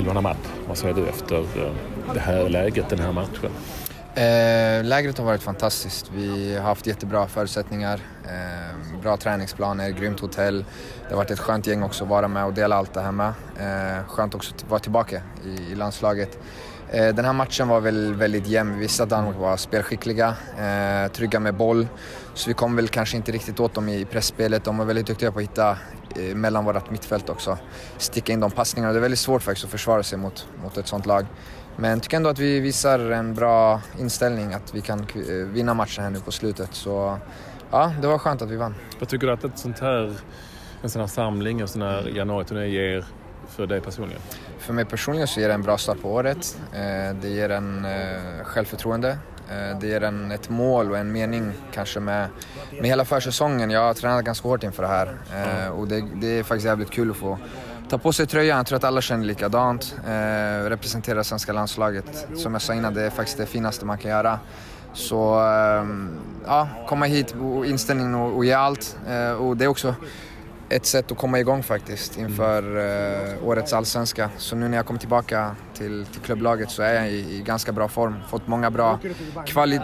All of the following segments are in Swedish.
Ilona Matt, vad säger du efter eh, det här läget, den här matchen? Eh, lägret har varit fantastiskt. Vi har haft jättebra förutsättningar, eh, bra träningsplaner, grymt hotell. Det har varit ett skönt gäng också att vara med och dela allt det här med. Eh, skönt också att vara tillbaka i, i landslaget. Eh, den här matchen var väl väldigt jämn. Vi visste att Danmark var spelskickliga, eh, trygga med boll. Så vi kom väl kanske inte riktigt åt dem i pressspelet. De var väldigt duktiga på att hitta mellan vårt mittfält också. Sticka in de passningarna. Det är väldigt svårt faktiskt att försvara sig mot, mot ett sånt lag. Men jag tycker ändå att vi visar en bra inställning att vi kan vinna matchen här nu på slutet. Så ja, det var skönt att vi vann. Vad tycker du att ett sånt här, en sån här samling, en sån här januariturné ger för dig personligen? För mig personligen så ger det en bra start på året. Eh, det ger en eh, självförtroende. Eh, det ger en ett mål och en mening kanske med, med hela försäsongen. Jag har tränat ganska hårt inför det här eh, och det, det är faktiskt jävligt kul att få ta på sig tröjan. Jag tror att alla känner likadant. Eh, representera svenska landslaget. Som jag sa innan, det är faktiskt det finaste man kan göra. Så ja, komma hit, inställningen och, och ge allt. och det är också ett sätt att komma igång faktiskt inför uh, årets allsvenska. Så nu när jag kommer tillbaka till, till klubblaget så är jag i, i ganska bra form. Fått många bra kvali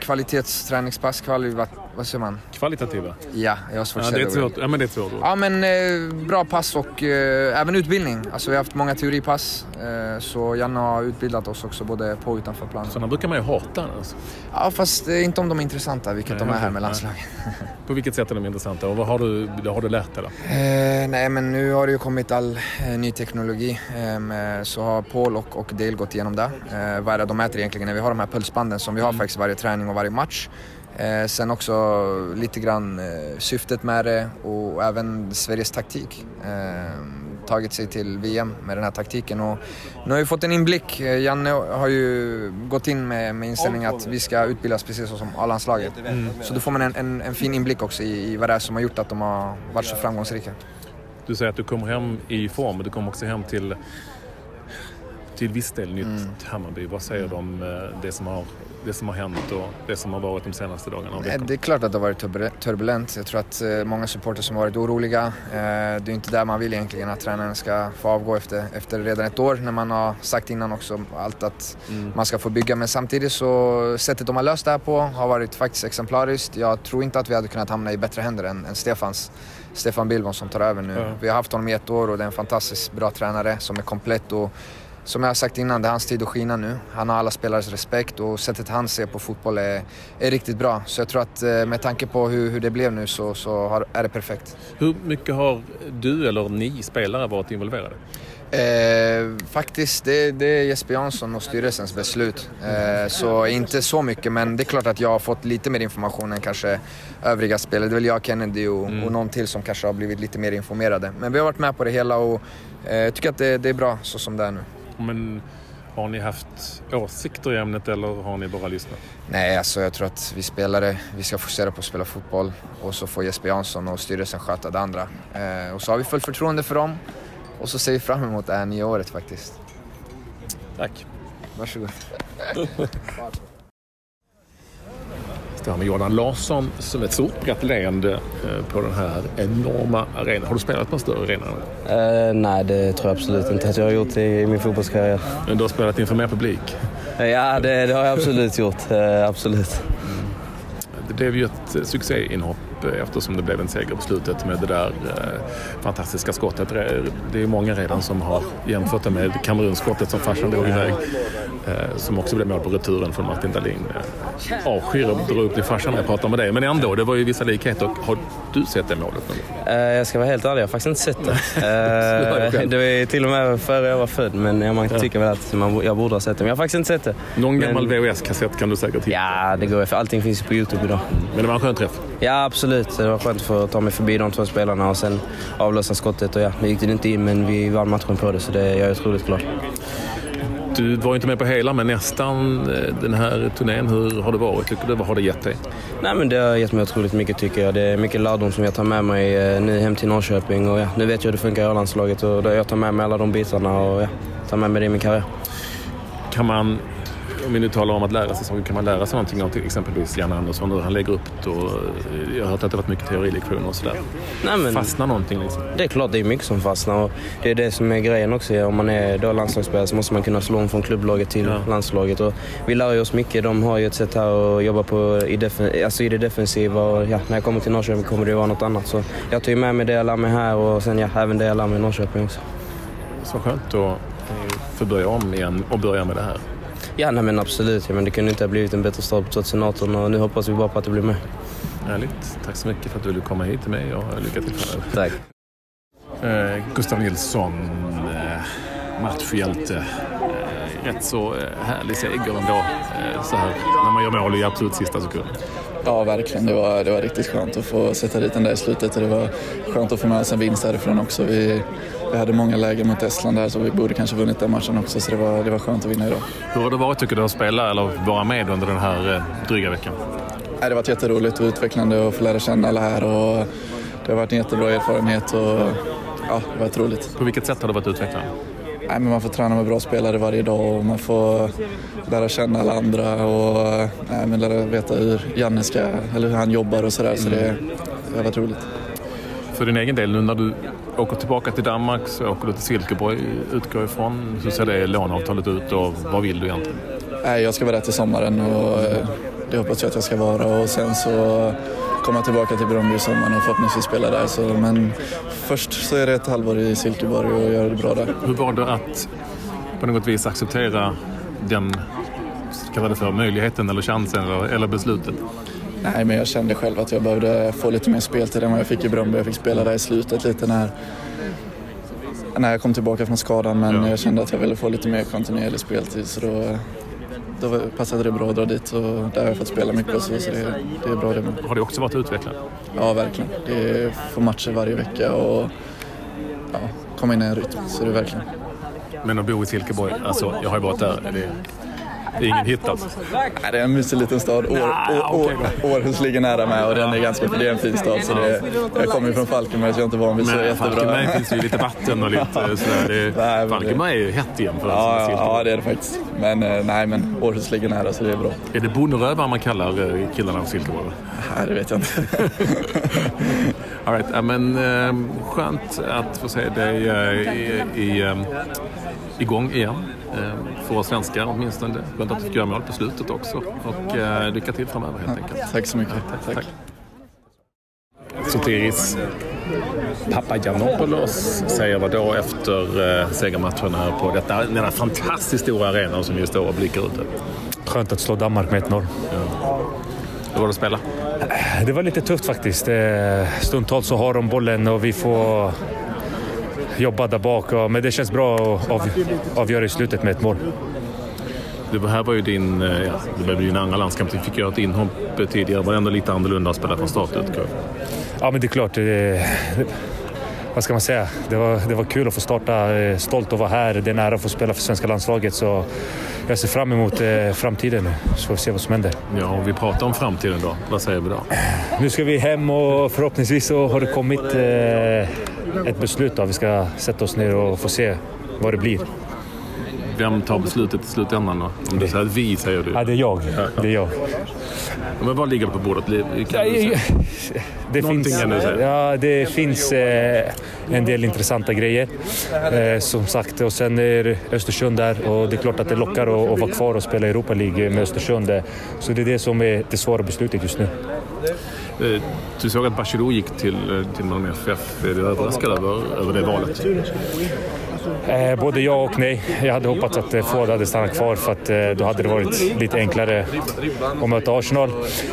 kvalitetsträningspass, kvali vad säger man? Kvalitativa? Ja, jag har svårt att säga det. Ja, men det är ett svårt ord. Ja, men eh, bra pass och eh, även utbildning. Alltså vi har haft många teoripass. Eh, så Janne har utbildat oss också både på och utanför planen. Sådana brukar man ju hata alltså. Ja, fast eh, inte om de är intressanta, vilket nej, de är här med landslaget. på vilket sätt är de intressanta och vad har du, har du lärt dig då? Eh, nej, men nu har det ju kommit all eh, ny teknologi. Så har Paul och, och Dale gått igenom det. Vad är det de äter egentligen när vi har de här pulsbanden som vi har mm. faktiskt varje träning och varje match. Eh, sen också lite grann eh, syftet med det och även Sveriges taktik. Eh, tagit sig till VM med den här taktiken och nu har vi fått en inblick. Eh, Janne har ju gått in med, med inställning att vi ska utbildas precis som A-landslaget. Mm. Så då får man en, en, en, fin inblick också i, i vad det är som har gjort att de har varit så framgångsrika. Du säger att du kommer hem i form, men du kommer också hem till till viss del nytt mm. Hammarby. Vad säger du om eh, det som har det som har hänt och det som har varit de senaste dagarna och Det är klart att det har varit turbulent. Jag tror att eh, många supporter som har varit oroliga. Eh, det är inte där man vill egentligen att tränaren ska få avgå efter, efter redan ett år när man har sagt innan också allt att mm. man ska få bygga. Men samtidigt så sättet de har löst det här på har varit faktiskt exemplariskt. Jag tror inte att vi hade kunnat hamna i bättre händer än, än Stefans. Stefan Billborn som tar över nu. Mm. Vi har haft honom i ett år och det är en fantastiskt bra tränare som är komplett och som jag har sagt innan, det är hans tid att skina nu. Han har alla spelares respekt och sättet han ser på fotboll är, är riktigt bra. Så jag tror att eh, med tanke på hur, hur det blev nu så, så har, är det perfekt. Hur mycket har du eller ni spelare varit involverade? Eh, faktiskt, det, det, är Jesper Jansson och styrelsens beslut. Eh, så inte så mycket, men det är klart att jag har fått lite mer information än kanske övriga spelare. Det är väl jag, Kennedy och, mm. och någon till som kanske har blivit lite mer informerade. Men vi har varit med på det hela och eh, tycker att det, det är bra så som det är nu. Men har ni haft åsikter i ämnet eller har ni bara lyssnat? Nej, alltså jag tror att vi spelare, vi ska fokusera på att spela fotboll och så får Jesper Jansson och styrelsen sköta det andra. Eh, och så har vi fullt förtroende för dem och så ser vi fram emot det här nya året faktiskt. Tack. Varsågod. står med Jordan Larsson som ett stort gratulerande eh, på den här enorma arenan. Har du spelat på en större arena? Uh, nej, det tror jag absolut inte att jag har gjort i, min fotbollskarriär. Men du har spelat inför mer publik? Ja, det, det, har jag absolut gjort. Uh, absolut. Mm. Det blev ju ett succéinhopp eftersom det blev en seger på slutet med det där eh, fantastiska skottet. Det är många redan som har jämfört det med Kamerunskottet som farsan drog iväg. Eh, som också blev mål på returen från Martin Dahlin. Eh, avskyr att dra upp till farsan när jag pratar med dig. Men ändå, det var ju vissa likheter. Har du sett det målet? Uh, jag ska vara helt ärlig, jag har faktiskt inte sett det. Det var till och med före jag var född, men man tycker väl att man, jag borde ha sett det. Men jag har faktiskt inte sett det. Någon men... gammal VHS-kassett kan du säkert hitta? Ja, det går. För allting finns ju på Youtube idag. Men det var en skön träff? Ja, absolut. Det var skönt att få ta mig förbi de två spelarna och sen avlossa skottet. Och ja, nu gick det inte in, men vi vann matchen på det, så det, jag är otroligt glad. Du var inte med på hela, men nästan eh, den här turnén. Hur har det varit? Tycker du? Vad har det gett dig? Nej, men det har gett mig otroligt mycket tycker jag. Det är mycket lärdom som jag tar med mig eh, nu hem till Norrköping. Och ja, nu vet jag hur det funkar i A-landslaget och jag tar med mig alla de bitarna och ja, tar med mig det i min karriär. Kan man om vi nu talar om att lära sig saker, kan man lära sig någonting av till exempelvis Jan Andersson hur han lägger upp det? Och jag har hört att det varit mycket teorilektioner och sådär. Nej, men, fastnar någonting liksom? Det är klart det är mycket som fastnar och det är det som är grejen också. Om man är då landslagsspelare så måste man kunna slå om från klubblaget till ja. landslaget. Och vi lär ju oss mycket. De har ju ett sätt här att jobba på i, defen alltså i det defensiva och ja, när jag kommer till Norrköping kommer det vara något annat. Så jag tar ju med mig det jag lär mig här och sen ja, även det jag lär mig i Norrköping också. Så skönt att få börja om igen och börja med det här. Ja, nej, men absolut. Ja, men det kunde inte ha blivit en bättre start på 2018 och nu hoppas vi bara på att det blir med. Härligt. Tack så mycket för att du ville komma hit till mig och lycka till framöver. Tack. Eh, Gustav Nilsson, eh, matchhjälte. Eh, rätt så eh, härlig seger ändå, eh, så här, när man gör mål i absolut sista sekunden. Ja, verkligen. Det var, det var riktigt skönt att få sätta dit den där i slutet och det var skönt att få med oss en vinst därifrån också. Vi, vi hade många lägen mot Estland där så vi borde kanske vunnit den matchen också så det var, det var skönt att vinna idag. Hur har det varit tycker du att spela eller vara med under den här eh, dryga veckan? det har varit jätteroligt och utvecklande att få lära känna alla här och det har varit en jättebra erfarenhet och ja, det har varit roligt. På vilket sätt har det varit utvecklande? Nej, men man får träna med bra spelare varje dag och man får lära känna alla andra och nej, men lära veta hur Janne ska, eller hur han jobbar och sådär. Så det, det har varit roligt. För din egen del, nu när du åker tillbaka till Danmark så åker du till Silkeborg, utgår ifrån. Hur ser det låneavtalet ut och vad vill du egentligen? Nej, jag ska vara där till sommaren och eh, det hoppas jag att jag ska vara och sen så komma tillbaka till Bromby i sommar och förhoppningsvis spela där. Så, men först så är det ett halvår i Silkeborg och göra det bra där. Hur var det att på något vis acceptera den kalla det för, möjligheten eller chansen eller, eller beslutet? Nej, men jag kände själv att jag behövde få lite mer speltid än vad jag fick i Bromby. Jag fick spela där i slutet lite när, när jag kom tillbaka från skadan men ja. jag kände att jag ville få lite mer kontinuerlig speltid så då då passade det bra att dra dit och där har jag fått spela mycket och så, så det, det är bra det med. Har det också varit utvecklande? Ja, verkligen. Det är få matcher varje vecka och ja, komma in i en rytm, så det är verkligen. Men att bo i Silkeborg, alltså jag har ju varit där. Det det är ingen hit alltså? Nej, det är en mysig liten stad. År, nah, år, okay, Århus ligger nära med och den är ganska, för det är en fin stad. Så det, jag kommer ju från Falkenberg så jag är inte van vid så Men jättebra. Falkenberg finns ju lite vatten och lite sådär. Det, Falkenberg är ju hett igen för ja, ja, det är det faktiskt. Men eh, nej, men Århus ligger nära så det är bra. Är det bonderövare man kallar eh, killarna av Silkeborg? Nej, det vet jag inte. All right, ja, men eh, skönt att få se dig i, i, igång igen. Eh, för oss svenskar åtminstone. Skönt att du fick göra mål på slutet också. Och eh, lycka till framöver helt enkelt. Tack så mycket. Ja, tack. tack. Sotiris Papagiannopoulos säger vad då efter eh, segermatchen här på detta, denna fantastiskt stora arenan som just står och blickar ut. Skönt att slå Danmark med 1-0. Ja. Hur var det att spela? Det var lite tufft faktiskt. Eh, stundtals så har de bollen och vi får jobba där bak. Men det känns bra att av, avgöra i slutet med ett mål. Det här var ju din, eh, ja, det blev din andra landskamp. Du fick göra ett inhopp tidigare. Var det ändå lite annorlunda att spela från start? Ja, men det är klart. Det, vad ska man säga? Det var, det var kul att få starta. Eh, stolt att vara här. Det är nära att få spela för svenska landslaget. Så jag ser fram emot eh, framtiden nu, så får vi se vad som händer. Ja, om vi pratar om framtiden då. Vad säger vi då? Nu ska vi hem och förhoppningsvis så har det kommit ett beslut. Då. Vi ska sätta oss ner och få se vad det blir. Vem tar beslutet i slutändan då? Om du säger att vi, säger du. Ja, det är jag. Det är jag. Men vad ligger på bordet? Kan det finns, ja, det finns eh, en del intressanta grejer. Eh, som sagt, och sen är Östersund där och det är klart att det lockar att, att vara kvar och spela Europa League med Östersund. Så det är det som är det svåra beslutet just nu. Eh, du såg att Bachirou gick till, eh, till Malmö FF. Är du överraskad över, över det valet? Eh, både ja och nej. Jag hade hoppats att eh, Ford hade stannat kvar för att eh, då hade det varit lite enklare att möta Arsenal.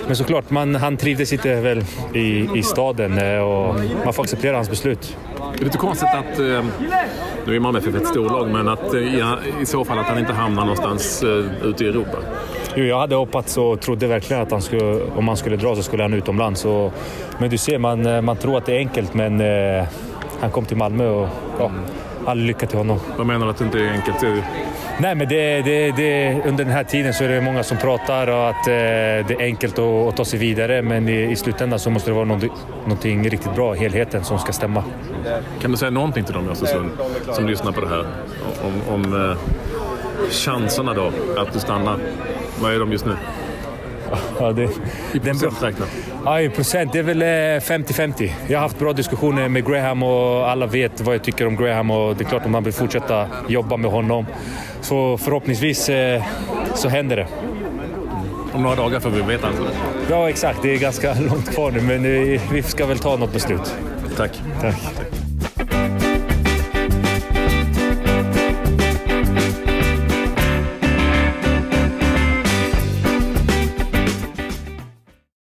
Men såklart, man, han trivdes inte väl i, i staden eh, och man får acceptera hans beslut. Det är lite konstigt att, eh, nu är Malmö FF ett storlag, men att ja, i så fall att han inte hamnar någonstans ute i Europa. Jo, jag hade hoppats och trodde verkligen att han skulle, om han skulle dra så skulle han utomlands. Och, men du ser, man, man tror att det är enkelt men eh, han kom till Malmö och ja, all lycka till honom. Vad menar du att det inte är enkelt? Nej, men det, det, det, under den här tiden så är det många som pratar och att eh, det är enkelt att, att, ta sig vidare men i, i slutändan så måste det vara någonting, någonting riktigt bra, helheten, som ska stämma. Kan du säga någonting till dem i Östersund som lyssnar på det här om, om eh, chanserna då att du stannar? Vad är de just nu? Ja, det, I procent räknat? Ja, i procent. Det är väl 50-50. Jag har haft bra diskussioner med Graham och alla vet vad jag tycker om Graham och det är klart att man vill fortsätta jobba med honom. Så förhoppningsvis så händer det. Om några dagar får vi veta. Ja, exakt. Det är ganska långt kvar nu, men vi ska väl ta något beslut. Tack. Tack.